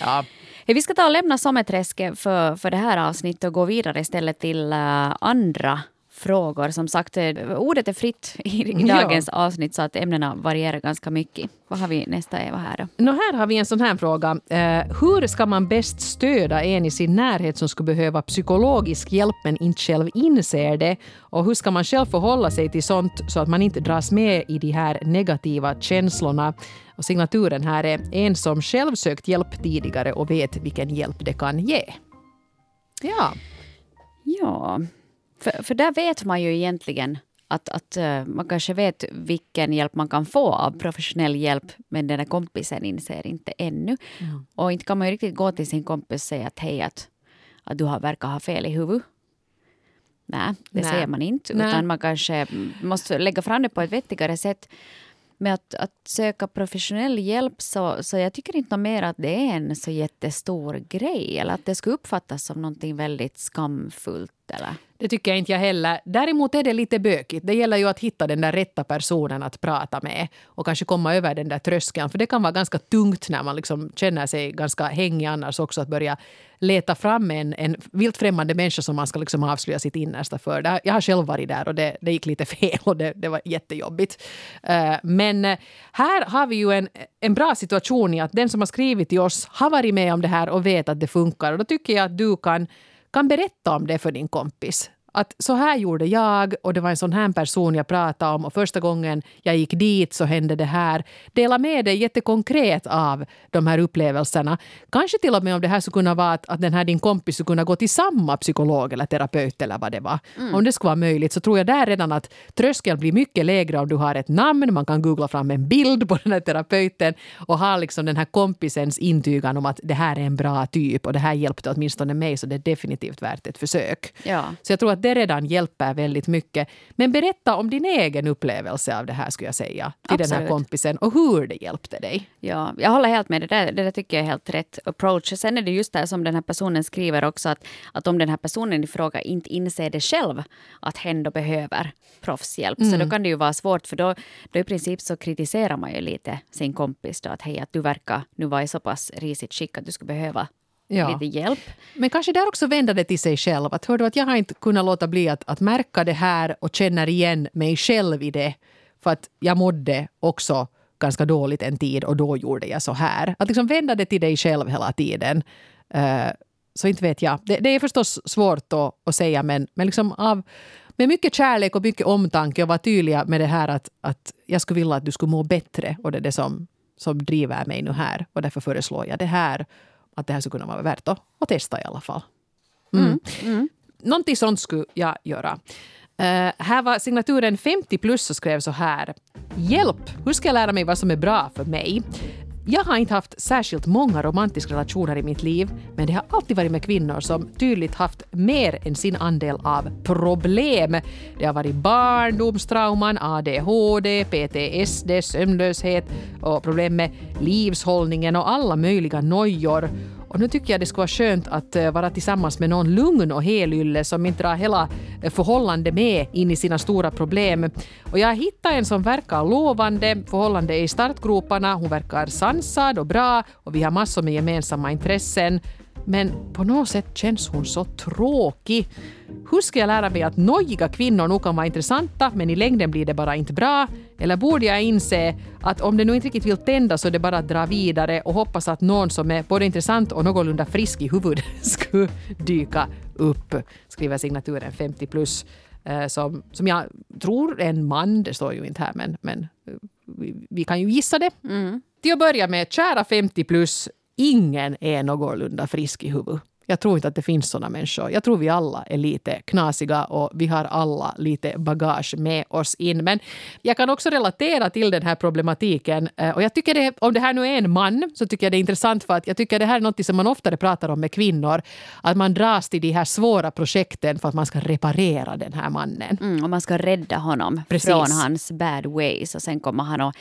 Ja. Vi ska ta och lämna Sommeträsket för, för det här avsnittet och gå vidare istället till uh, andra frågor. Som sagt, eh, ordet är fritt i dagens ja. avsnitt så att ämnena varierar ganska mycket. Vad har vi nästa Eva här då? No, här har vi en sån här fråga. Uh, hur ska man bäst stödja en i sin närhet som skulle behöva psykologisk hjälp men inte själv inser det? Och hur ska man själv förhålla sig till sånt så att man inte dras med i de här negativa känslorna? Och signaturen här är en som själv sökt hjälp tidigare och vet vilken hjälp det kan ge. Ja. Ja, för, för där vet man ju egentligen att, att uh, man kanske vet vilken hjälp man kan få av professionell hjälp men den där kompisen inser inte ännu. Mm. Och inte kan man ju riktigt gå till sin kompis och säga att hej, att, att du har, verkar ha fel i huvudet. Nej, det Nej. säger man inte. Nej. Utan man kanske måste lägga fram det på ett vettigare sätt. Med att, att söka professionell hjälp så, så jag tycker inte mer att det är en så jättestor grej. Eller att det skulle uppfattas som någonting väldigt skamfullt. Eller? Det tycker jag inte jag heller. Däremot är det lite bökigt. Det gäller ju att hitta den där rätta personen att prata med och kanske komma över den där tröskeln. För det kan vara ganska tungt när man liksom känner sig ganska hängig annars också att börja leta fram en, en vilt främmande människa som man ska liksom avslöja sitt innersta för. Jag har själv varit där och det, det gick lite fel och det, det var jättejobbigt. Eh, men eh, här har vi ju en, en bra situation i att den som har skrivit till oss har varit med om det här och vet att det funkar. Och då tycker jag att du kan kan berätta om det för din kompis. Att så här gjorde jag och det var en sån här person jag pratade om och första gången jag gick dit så hände det här. Dela med dig jättekonkret av de här upplevelserna. Kanske till och med om det här skulle kunna vara att, att den här din kompis skulle kunna gå till samma psykolog eller terapeut eller vad det var. Mm. Om det skulle vara möjligt så tror jag där redan att tröskeln blir mycket lägre om du har ett namn, man kan googla fram en bild på den här terapeuten och ha liksom den här kompisens intygan om att det här är en bra typ och det här hjälpte åtminstone mig så det är definitivt värt ett försök. Ja. Så jag tror att det redan hjälper väldigt mycket. Men berätta om din egen upplevelse av det här skulle jag säga till den här Absolut. kompisen och hur det hjälpte dig. Ja, jag håller helt med. Det där, det där tycker jag är helt rätt approach. Sen är det just det som den här personen skriver också att, att om den här personen i fråga inte inser det själv att hen då behöver proffshjälp så då kan det ju vara svårt för då, då i princip så kritiserar man ju lite sin kompis då att hej att du verkar nu vara i så pass risigt skick att du skulle behöva Ja. lite hjälp. Men kanske där också vända det till sig själv. Att, hör du, att jag har inte kunnat låta bli att, att märka det här och känner igen mig själv i det. För att jag mådde också ganska dåligt en tid och då gjorde jag så här. Att liksom vända det till dig själv hela tiden. Eh, så inte vet jag. Det, det är förstås svårt att, att säga men, men liksom av, med mycket kärlek och mycket omtanke och vara tydliga med det här att, att jag skulle vilja att du skulle må bättre och det är det som, som driver mig nu här och därför föreslår jag det här. Att det här skulle kunna vara värt att, att testa i alla fall. Mm. Någonting sånt skulle jag göra. Eh, här var signaturen 50 plus och skrev så här. Hjälp! Hur ska jag lära mig vad som är bra för mig? Jag har inte haft särskilt många romantiska relationer i mitt liv men det har alltid varit med kvinnor som tydligt haft mer än sin andel av problem. Det har varit barndomstrauman, ADHD, PTSD, sömnlöshet och problem med livshållningen och alla möjliga nojor. Och nu tycker jag det skulle vara skönt att eh, vara tillsammans med någon lugn och helylle som inte drar hela eh, förhållandet med in i sina stora problem. Och jag har hittat en som verkar lovande. Förhållande är i startgroparna. Hon verkar sansad och bra och vi har massor med gemensamma intressen. Men på något sätt känns hon så tråkig. Hur ska jag lära mig att nojiga kvinnor nog kan vara intressanta men i längden blir det bara inte bra? Eller borde jag inse att om det nu inte riktigt vill tända så är det bara att dra vidare och hoppas att någon som är både intressant och någorlunda frisk i huvudet skulle dyka upp? Skriver signaturen 50 plus. eh, Som, som jag tror är en man, det står ju inte här men, men eh, vi, vi kan ju gissa det. Till att börja med, kära 50 plus, ingen är någorlunda frisk i huvudet. Jag tror inte att det finns såna människor. Jag tror vi alla är lite knasiga och vi har alla lite bagage med oss in. Men jag kan också relatera till den här problematiken. Eh, Och jag tycker det, om det här nu är en man så tycker jag det är intressant för att jag tycker det här är något som man oftare pratar om med kvinnor. Att man dras till de här svåra projekten för att man ska reparera den här mannen. Mm, och man ska rädda honom Precis. från hans bad ways och sen kommer han att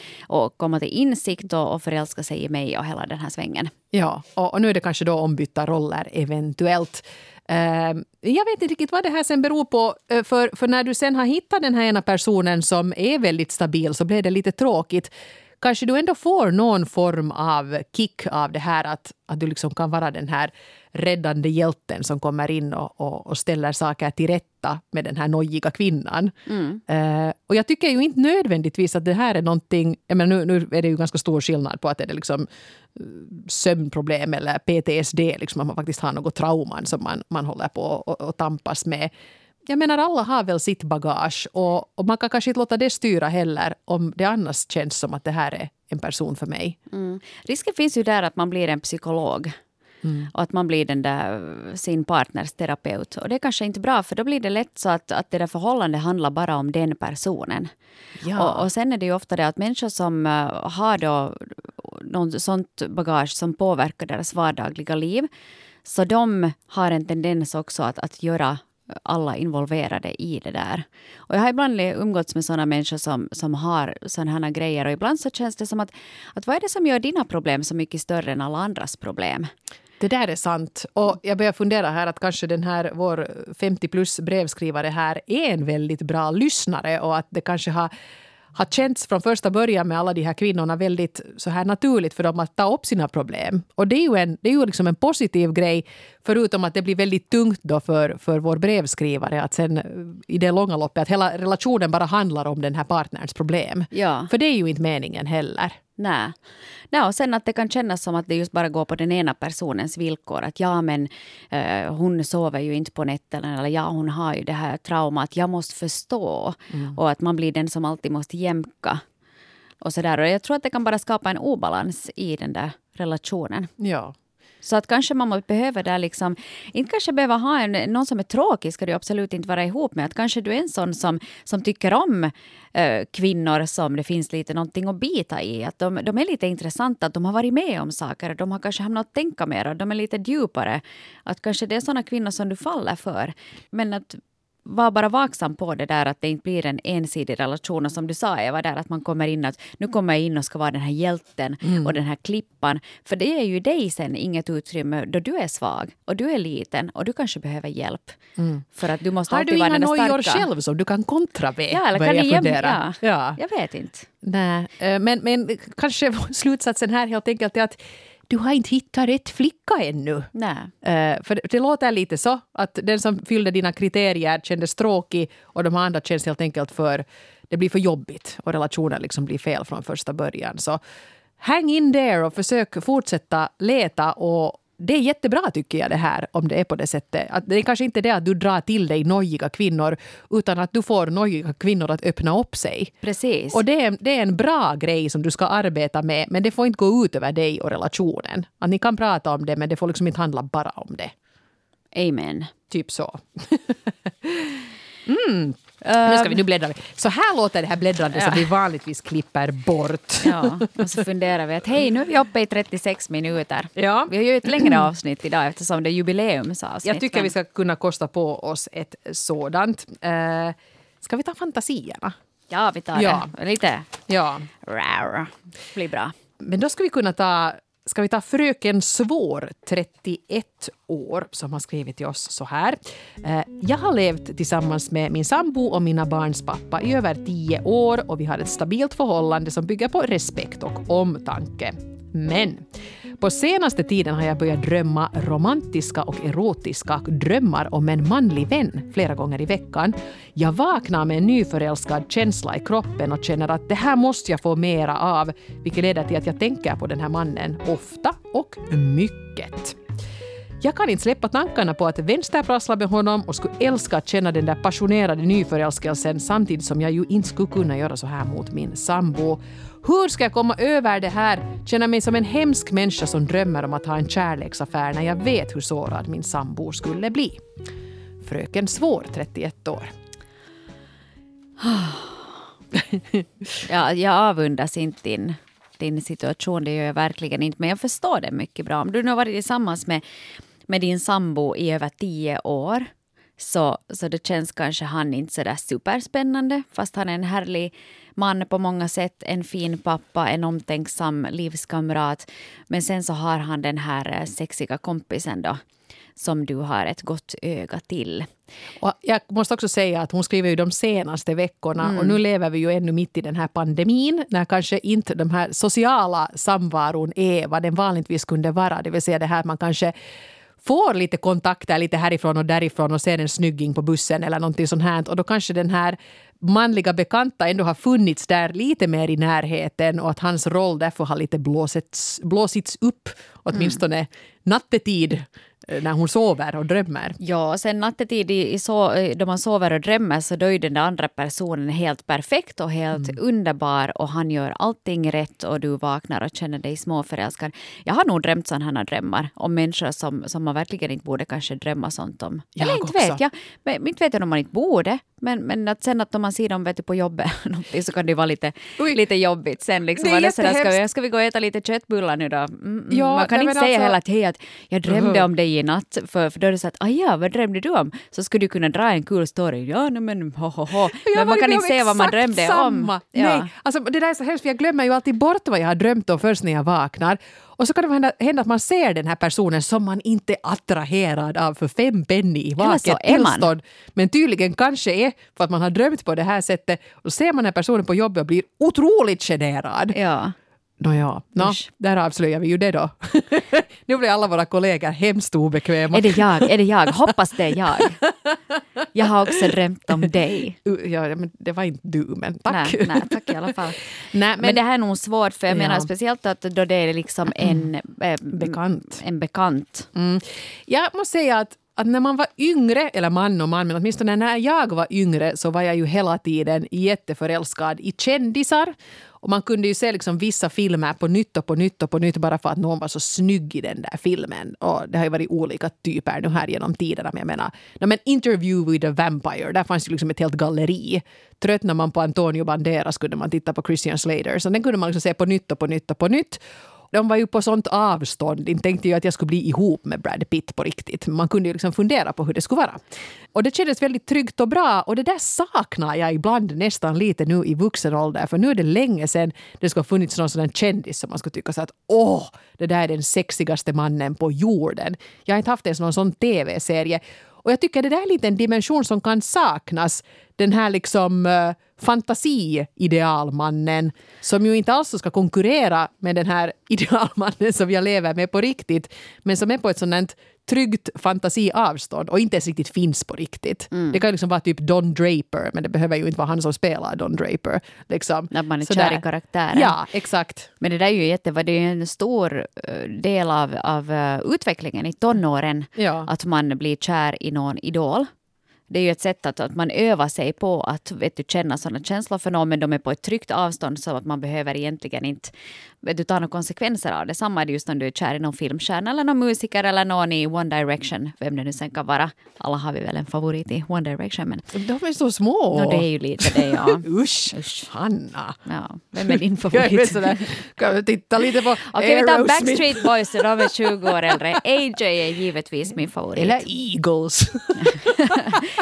komma till insikt och, och förälska sig i mig och hela den här svängen. Ja, och, och nu är det kanske då ombytta roller eventuellt. Ehm, jag vet inte riktigt vad det här sen beror på. Eh, för, för när du sen har hittat den här ena personen som är väldigt stabil så blir det lite tråkigt. Kanske du ändå får någon form av kick av det här att, att du liksom kan vara den här räddande hjälten som kommer in och, och, och ställer saker till rätta med den här nojiga kvinnan. Eh, och jag tycker ju inte nödvändigtvis att det här är någonting... Jag menar, nu, nu är det ju ganska stor skillnad på att är det liksom sömnproblem eller PTSD, liksom att man faktiskt har något trauman som man, man håller på och, och tampas med. Jag menar, alla har väl sitt bagage och, och man kan kanske inte låta det styra heller om det annars känns som att det här är en person för mig. Mm. Risken finns ju där att man blir en psykolog. Och att man blir den där sin partners terapeut. Och det är kanske inte bra för då blir det lätt så att, att det där förhållandet handlar bara om den personen. Ja. Och, och sen är det ju ofta det att människor som eh, har då något sånt bagage som påverkar deras vardagliga liv. Så de har en tendens också att, att göra alla involverade i det där. Och jag har ibland umgåtts med sådana människor som, som har sådana här grejer och ibland så känns det som att, att vad är det som gör dina problem så mycket större än alla andras problem? Det där är sant. Och jag börjar fundera här att kanske den här vår 50 plus brevskrivare här är en väldigt bra lyssnare och att det kanske har har känts från första början med alla de här kvinnorna väldigt så här naturligt för dem att ta upp sina problem. Och det är ju, en, det är ju liksom en positiv grej, förutom att det blir väldigt tungt då för, för vår brevskrivare att sen i det långa loppet att hela relationen bara handlar om den här partnerns problem. Ja. För det är ju inte meningen heller. Nej. Nej, och sen att det kan kännas som att det just bara går på den ena personens villkor. Att ja, men eh, hon sover ju inte på nätterna. Eller ja, hon har ju det här traumat. Jag måste förstå. Och att man blir den som alltid måste jämka. Och, så där. och jag tror att det kan bara skapa en obalans i den där relationen. Ja. Så att kanske man behöver där liksom, inte kanske behöva ha en, någon som är tråkig ska du absolut inte vara ihop med. Att kanske du är en sån som, som tycker om eh, kvinnor som det finns lite någonting att bita i. Att de, de är lite intressanta, att de har varit med om saker. De har kanske hamnat att tänka mer, de är lite djupare. Att kanske det är såna kvinnor som du faller för. Men att var bara vaksam på det där att det inte blir en ensidig relation. Och som du sa Eva, där att man kommer in att nu kommer jag in och ska vara den här hjälten Mm. och den här klippan. För det är ju dig sen inget utrymme då du är svag och du är liten och du kanske behöver hjälp. För att du måste Mm. Har du alltid vara inga den där nojor starka. själv som du kan kontra med? Ja, eller kan ni jag jäm- fundera. ja. Ja. Jag vet inte. Nej, eh, men, men kanske slutsatsen här helt enkelt är att du har inte hittat rätt flicka ännu. Nej. Eh, för det, det låter lite så att den som fyllde dina kriterier kändes tråkig och de andra känns helt enkelt för... Det blir för jobbigt och relationen liksom blir fel från första början. Så hang in there och försök fortsätta leta och det är jättebra tycker jag det här om det är på det sättet. Att det är kanske inte det att du drar till dig nojiga kvinnor utan att du får nojiga kvinnor att öppna upp sig. Precis. Och det är, det är en bra grej som du ska arbeta med men det får inte gå ut över dig och relationen. Att ni kan prata om det men det får liksom inte handla bara om det. Amen. Typ så. mm. Nu ska vi, nu bläddrar vi. Så här låter det här bläddrandet som Ja. vi vanligtvis klipper bort. Ja, och så funderar vi att hej, nu är vi uppe i 36 minuter. Ja. Vi har ju ett längre avsnitt idag eftersom det är jubileumsavsnitt. Jag tycker men- vi ska kunna kosta på oss ett sådant. Uh, ska vi ta fantasierna? Ja, vi tar Ja. det. Lite Ja. rar. Blir bra. Men då ska vi kunna ta Ska vi ta Fröken Svår, 31 år, som har skrivit till oss så här. Eh, Jag har levt tillsammans med min sambo och mina barns pappa i över 10 år och vi har ett stabilt förhållande som bygger på respekt och omtanke. Men på senaste tiden har jag börjat drömma romantiska och erotiska drömmar om en manlig vän flera gånger i veckan. Jag vaknar med en nyförälskad känsla i kroppen och känner att det här måste jag få mera av, vilket leder till att jag tänker på den här mannen ofta och mycket. Jag kan inte släppa tankarna på att vänsterprassla med honom och skulle älska att känna den där passionerade nyförälskelsen samtidigt som jag ju inte skulle kunna göra så här mot min sambo. Hur ska jag komma över det här? Känna mig som en hemsk människa som drömmer om att ha en kärleksaffär när jag vet hur sårad min sambo skulle bli. Fröken Svår, 31 år. Ja, jag avundas inte din, din situation, det gör jag verkligen inte. Men jag förstår det mycket bra. Om du nu har varit tillsammans med, med din sambo i över tio år så, så det känns kanske han inte sådär superspännande fast han är en härlig man på många sätt, en fin pappa, en omtänksam livskamrat. Men sen så har han den här eh, sexiga kompisen då som du har ett gott öga till. Och jag måste också säga att hon skriver ju de senaste veckorna och nu lever vi ju ännu mitt i den här pandemin när kanske inte de här sociala samvaron är vad den vanligtvis kunde vara. Det vill säga det här man kanske får lite kontakter lite härifrån och därifrån och ser en snygging på bussen eller någonting sånt här. Och då kanske den här manliga bekanta ändå har funnits där lite mer i närheten och att hans roll därför har lite blåsits, blåsits upp åtminstone nattetid eh, när hon sover och drömmer. Ja, sen nattetid i, i så, eh, då man sover och drömmer så då är den andra personen helt perfekt och helt underbar och han gör allting rätt och du vaknar och känner dig småförälskad. Jag har nog drömt sådana drömmar om människor som, som man verkligen inte borde kanske drömma sånt om. Jag Eller inte också. vet jag. Men, inte vet jag om man inte borde. Men, men att sen att om man ser dem vet du, på jobbet så kan det vara lite, Oj. lite jobbigt sen. Liksom, Det är sådär, ska, vi, ska vi gå och äta lite köttbullar nu då? Mm, mm. Ja, man kan nej, inte säga alltså- heller att hej, att jag drömde om dig i natt. För, för då är det så att, ah, ja, vad drömde du om? Så skulle du kunna dra en kul story. Ja, nej, men ho, ho, ho. Men man kan inte säga vad man drömde samma. om. Nej, alltså, det där är så hemskt för jag glömmer ju alltid bort vad jag har drömt om först när jag vaknar. Och så kan det hända, hända att man ser den här personen som man inte är attraherad av för fem penny i vaket tillstånd. Men tydligen kanske är för att man har drömt på det här sättet. Och ser man den här personen på jobbet och blir otroligt generad. Ja. Nåja, no, Usch. där avslöjar vi ju det då. nu blir alla våra kollegor hemskt obekväma. Är det jag? Är det jag? Hoppas det är jag. Jag har också drömt om dig. Ja, men det var inte du, men tack. Nej, nej, tack i alla fall. Nej, Men, det här är nog svårt, för jag Ja. menar speciellt att då det är liksom en eh, Bekant. En bekant. Mm. Jag måste säga att, att när man var yngre, eller man och man, men åtminstone när jag var yngre så var jag ju hela tiden jätteförälskad i kändisar. Och man kunde ju se liksom vissa filmer på nytt och på nytt och på nytt bara för att någon var så snygg i den där filmen. Och det har ju varit olika typer nu här genom tiderna. Men jag menar, no, men Interview with a Vampire, där fanns ju liksom ett helt galleri. Tröttnar man på Antonio Banderas kunde man titta på Christian Slater. Så den kunde man liksom se på nytt och på nytt och på nytt de var ju på sånt avstånd. Inte tänkte jag att jag skulle bli ihop med Brad Pitt på riktigt. Man kunde ju liksom fundera på hur det skulle vara. Och det kändes väldigt tryggt och bra. Och det där saknar jag ibland nästan lite nu i vuxen ålder. För nu är det länge sedan det skulle ha funnits någon sån kändis som man skulle tycka så att åh, det där är den sexigaste mannen på jorden. Jag har inte haft ens någon sån tv-serie. Och jag tycker det där är lite en dimension som kan saknas. Den här liksom uh, fantasi-idealmannen som ju inte alls ska konkurrera med den här idealmannen som jag lever med på riktigt men som är på ett sånt tryggt fantasiavstånd och inte ens riktigt finns på riktigt. Mm. Det kan liksom vara typ Don Draper men det behöver ju inte vara han som spelar Don Draper. Liksom. Att man är kär i karaktären. Ja, exakt. Men det där är ju jätte, det är en stor eh, del av, av eh, utvecklingen i tonåren. Ja. Att man blir kär i någon idol det är ju ett sätt att, att man övar sig på att vet du, känna sådana känslor för någon, men de är på ett tryggt avstånd så att man behöver egentligen inte du, ta några konsekvenser av det. Samma är det just om du är kär i någon filmstjärna eller någon musiker eller någon i One Direction, vem det nu sen kan vara. Alla har vi väl en favorit i One Direction. Men... De är så små! No, det är ju lite det, ja. Usch, Usch, Hanna! Ja, vem är din favorit? jag sådär, kan vi titta lite på Okej, vi tar Backstreet Boys, de är 20 år äldre. AJ är givetvis min favorit. Eller Eagles.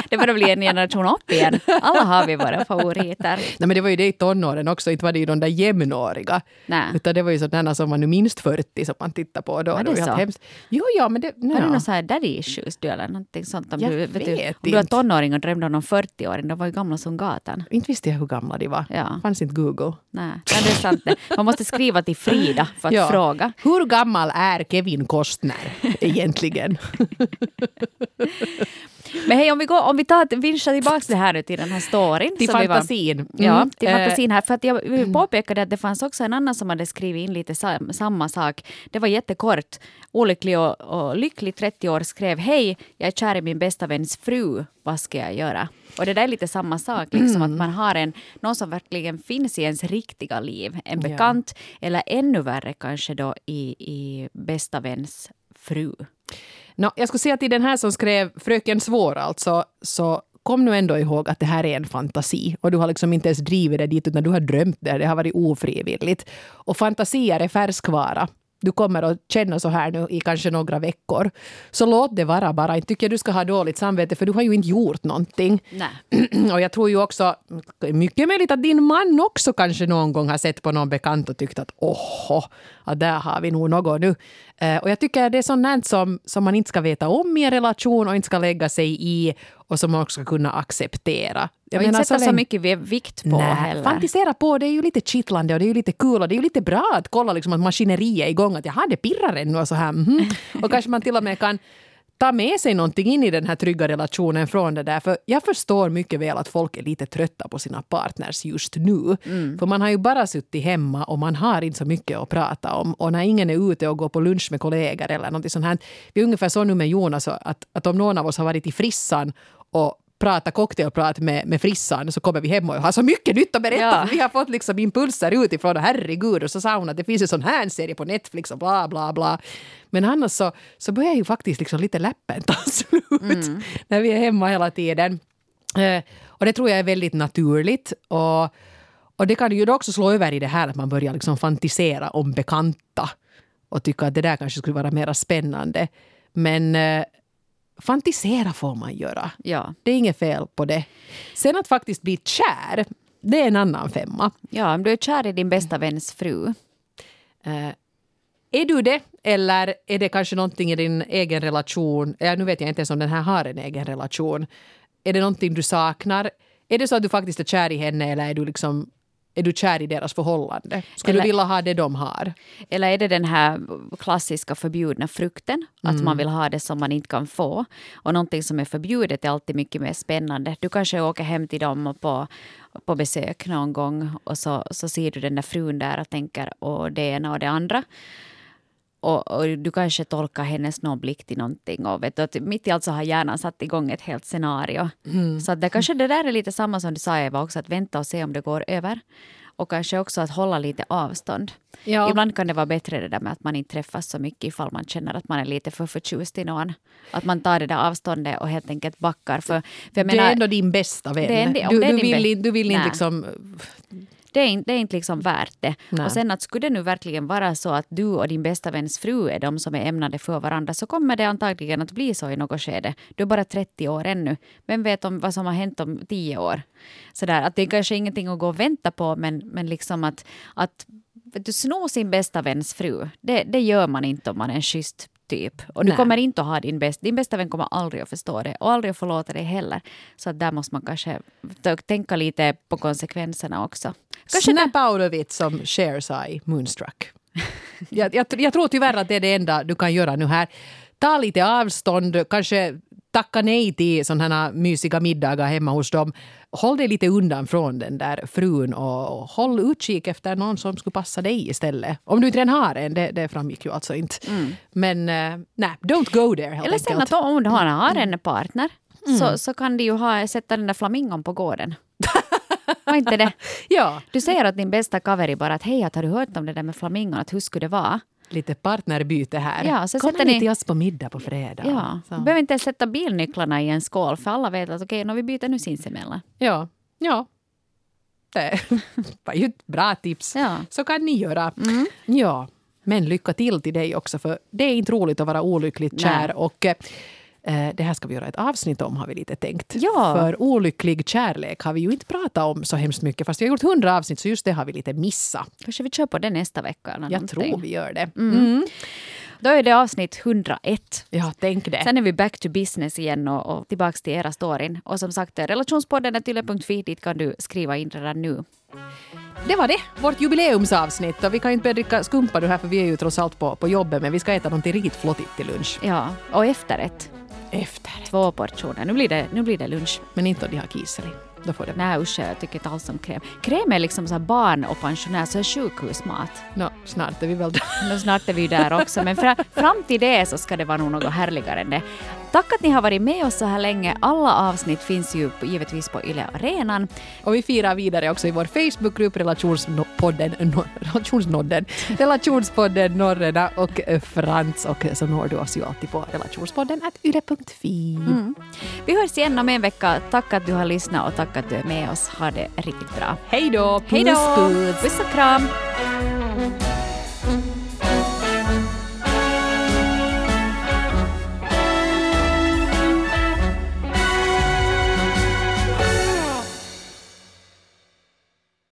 det börjar bli en generation upp igen. Alla har vi våra favoriter. Nej, men det var ju det i tonåren också, inte var det ju de där jämnåriga. Nej. Utan det var ju sådana som var nu minst 40 som man tittar på då. Var det, det så? Hemskt. Jo, ja, men det... Ja. Har du någon sån här daddy issues du eller någonting sånt? Om jag du, vet, vet du. Om du var tonåring och drömde om någon 40-åring, de var ju gamla som gatan. Inte visste jag hur gamla de var. Ja. fanns inte Google. Nej, det är sant. Man måste skriva till Frida för att ja. fråga. Hur gammal är Kevin Costner egentligen? Men hej, om vi, går, om vi tar, vinschar tillbaka det här nu till den här storyn. Till fantasin. Var, mm. Ja, till fantasin här. För att jag mm. påpekade att det fanns också en annan som hade skrivit in lite sam, samma sak. Det var jättekort. Olycklig och, och lycklig 30 år skrev Hej, jag är kär i min bästa väns fru. Vad ska jag göra? Och det där är lite samma sak, liksom mm. att man har en, någon som verkligen finns i ens riktiga liv. En bekant, ja. eller ännu värre kanske då i, i bästa väns fru. No, jag skulle säga till den här som skrev Fröken Svår alltså, så kom nu ändå ihåg att det här är en fantasi. Och du har liksom inte ens drivit det dit, utan du har drömt det. Det har varit ofrivilligt. Och fantasier är färskvara du kommer att känna så här nu i kanske några veckor. Så låt det vara bara. Inte tycker jag du ska ha dåligt samvete för du har ju inte gjort någonting. Nej. Och jag tror ju också, mycket möjligt att din man också kanske någon gång har sett på någon bekant och tyckt att åh, att där har vi nog något nu. Eh, och jag tycker det är sånt som, som man inte ska veta om i en relation och inte ska lägga sig i och som man också ska kunna acceptera. Jag och inte sätta så, så mycket vikt på nej, heller. Fantisera på, det är ju lite kittlande och det är ju lite kul och det är ju lite bra att kolla liksom att maskineriet är igång, att jaha, det pirrar ännu och så här. Mm. Och kanske man till och med kan ta med sig någonting in i den här trygga relationen från det där. För jag förstår mycket väl att folk är lite trötta på sina partners just nu. Mm. För man har ju bara suttit hemma och man har inte så mycket att prata om. Och när ingen är ute och går på lunch med kollegor eller något sånt här. Vi är ungefär så nu med Jonas att, att om någon av oss har varit i frissan och prata cocktailprat med, med frissan så kommer vi hem och har så mycket nytt att berätta. Ja. Vi har fått liksom impulser utifrån och herregud och så sa hon att det finns en sån här serie på Netflix och bla bla bla. Men annars så, så börjar ju faktiskt liksom lite läppen ta slut mm. när vi är hemma hela tiden. Eh, och det tror jag är väldigt naturligt. Och, och det kan ju också slå över i det här att man börjar liksom fantisera om bekanta och tycka att det där kanske skulle vara mer spännande. Men eh, fantisera får man göra. Ja. Det är inget fel på det. Sen att faktiskt bli kär, det är en annan femma. Ja, om du är kär i din bästa väns fru. Uh, är du det? Eller är det kanske någonting i din egen relation? Ja, nu vet jag inte ens om den här har en egen relation. Är det någonting du saknar? Är det så att du faktiskt är kär i henne eller är du liksom är du kär i deras förhållande? Skulle eller, du vilja ha det de har? Eller är det den här klassiska förbjudna frukten? Att mm. man vill ha det som man inte kan få. Och någonting som är förbjudet är alltid mycket mer spännande. Du kanske åker hem till dem på, på besök någon gång och så, så ser du den där frun där och tänker och det ena och det andra. Och, och, du kanske tolkar hennes blick till någonting. Och vet du, att mitt i allt så har hjärnan satt igång ett helt scenario. Mm. Så att det kanske det där är lite samma som du sa Eva också, att vänta och se om det går över. Och kanske också att hålla lite avstånd. Ja. Ibland kan det vara bättre det där med att man inte träffas så mycket ifall man känner att man är lite för förtjust i någon. Att man tar det där avståndet och helt enkelt backar. För, för menar, det är ändå din bästa vän. Det är, du, du, vill, du vill inte liksom Det är, inte, det är inte liksom värt det. Nej. Och sen att skulle det nu verkligen vara så att du och din bästa väns fru är de som är ämnade för varandra så kommer det antagligen att bli så i något skede. Du är bara 30 år ännu. Vem vet om vad som har hänt om 10 år? Sådär, att det är kanske ingenting att gå och vänta på men, men liksom att, att du, sno sin bästa väns fru, det, det gör man inte om man är en schysst typ. Och du Nej. kommer inte att ha din bästa, din bästa vän kommer aldrig att förstå det och aldrig att förlåta dig heller. Så att där måste man kanske tänka lite på konsekvenserna också. Kanske of it som sa i Moonstruck. jag, jag, jag tror tyvärr att det är det enda du kan göra nu här. Ta lite avstånd, kanske tacka nej till sådana här mysiga middagar hemma hos dem. Håll dig lite undan från den där frun och håll utkik efter någon som skulle passa dig istället. Om du inte redan har en, det, det framgick ju alltså inte. Men uh, nej, don't go there helt eller sen enkelt. att om du har, en partner så, så kan de ju ha, sätta den där flamingon på gården. Var inte det? Ja, Du säger åt din bästa kaveri bara att hej, har du hört om det där med flamingon? Att hur skulle det vara? lite partnerbyte här. Ja, så Kom ni till oss på middag på fredag. Ja. Så. Du behöver inte ens sätta bilnycklarna i en skål för alla vet att okej, okay, vi byter nu sinsemellan. Ja, ja. Det var ju ett bra tips. Ja. Så kan ni göra. Ja, men lycka till till dig också för det är inte roligt att vara olyckligt kär. Nej. Och eh, det här ska vi göra ett avsnitt om har vi lite tänkt. Ja. För olycklig kärlek har vi ju inte pratat om så hemskt mycket fast vi har gjort hundra avsnitt så just det har vi lite missat. Kanske vi kör på det nästa vecka eller Jag någonting. tror vi gör det. Mm. Då är det avsnitt 101. Ja, tänk det. Sen är vi back to business igen och, och tillbaka till era storyn. Och som sagt, relationspodden är tyle.fi. Dit kan du skriva in redan nu. Det var det, vårt jubileumsavsnitt. Och vi kan inte börja dricka skumpa nu här för vi är ju trots allt på, på jobbet men vi ska äta någonting riktigt flottigt till lunch. Ja, och efterrätt. Efter. Två portioner. Nu blir det, nu blir det lunch. Men inte om de har kiseli. Då får det... Nej usch, jag tycker inte alls om kräm. Kräm är liksom så barn och pensionär, så sjukhusmat. Nå, snart är vi väl där. Men snart är vi där också. Men fra, fram till det så ska det vara nog något härligare än det. Tack att ni har varit med oss så här länge. Alla avsnitt finns ju givetvis på Yle Arenan. Och vi firar vidare också i vår Facebookgrupp Relationspodden, no, Relationsnodden, Relationspodden Norrena och eh, Frans. Och så når du oss ju alltid på relationspodden at yle.fi. Vi hörs igen om en vecka. Tack att du har lyssnat och tack att du är med oss. Ha det riktigt bra. Hej då! Hej då! Puss, puss. Puss och kram!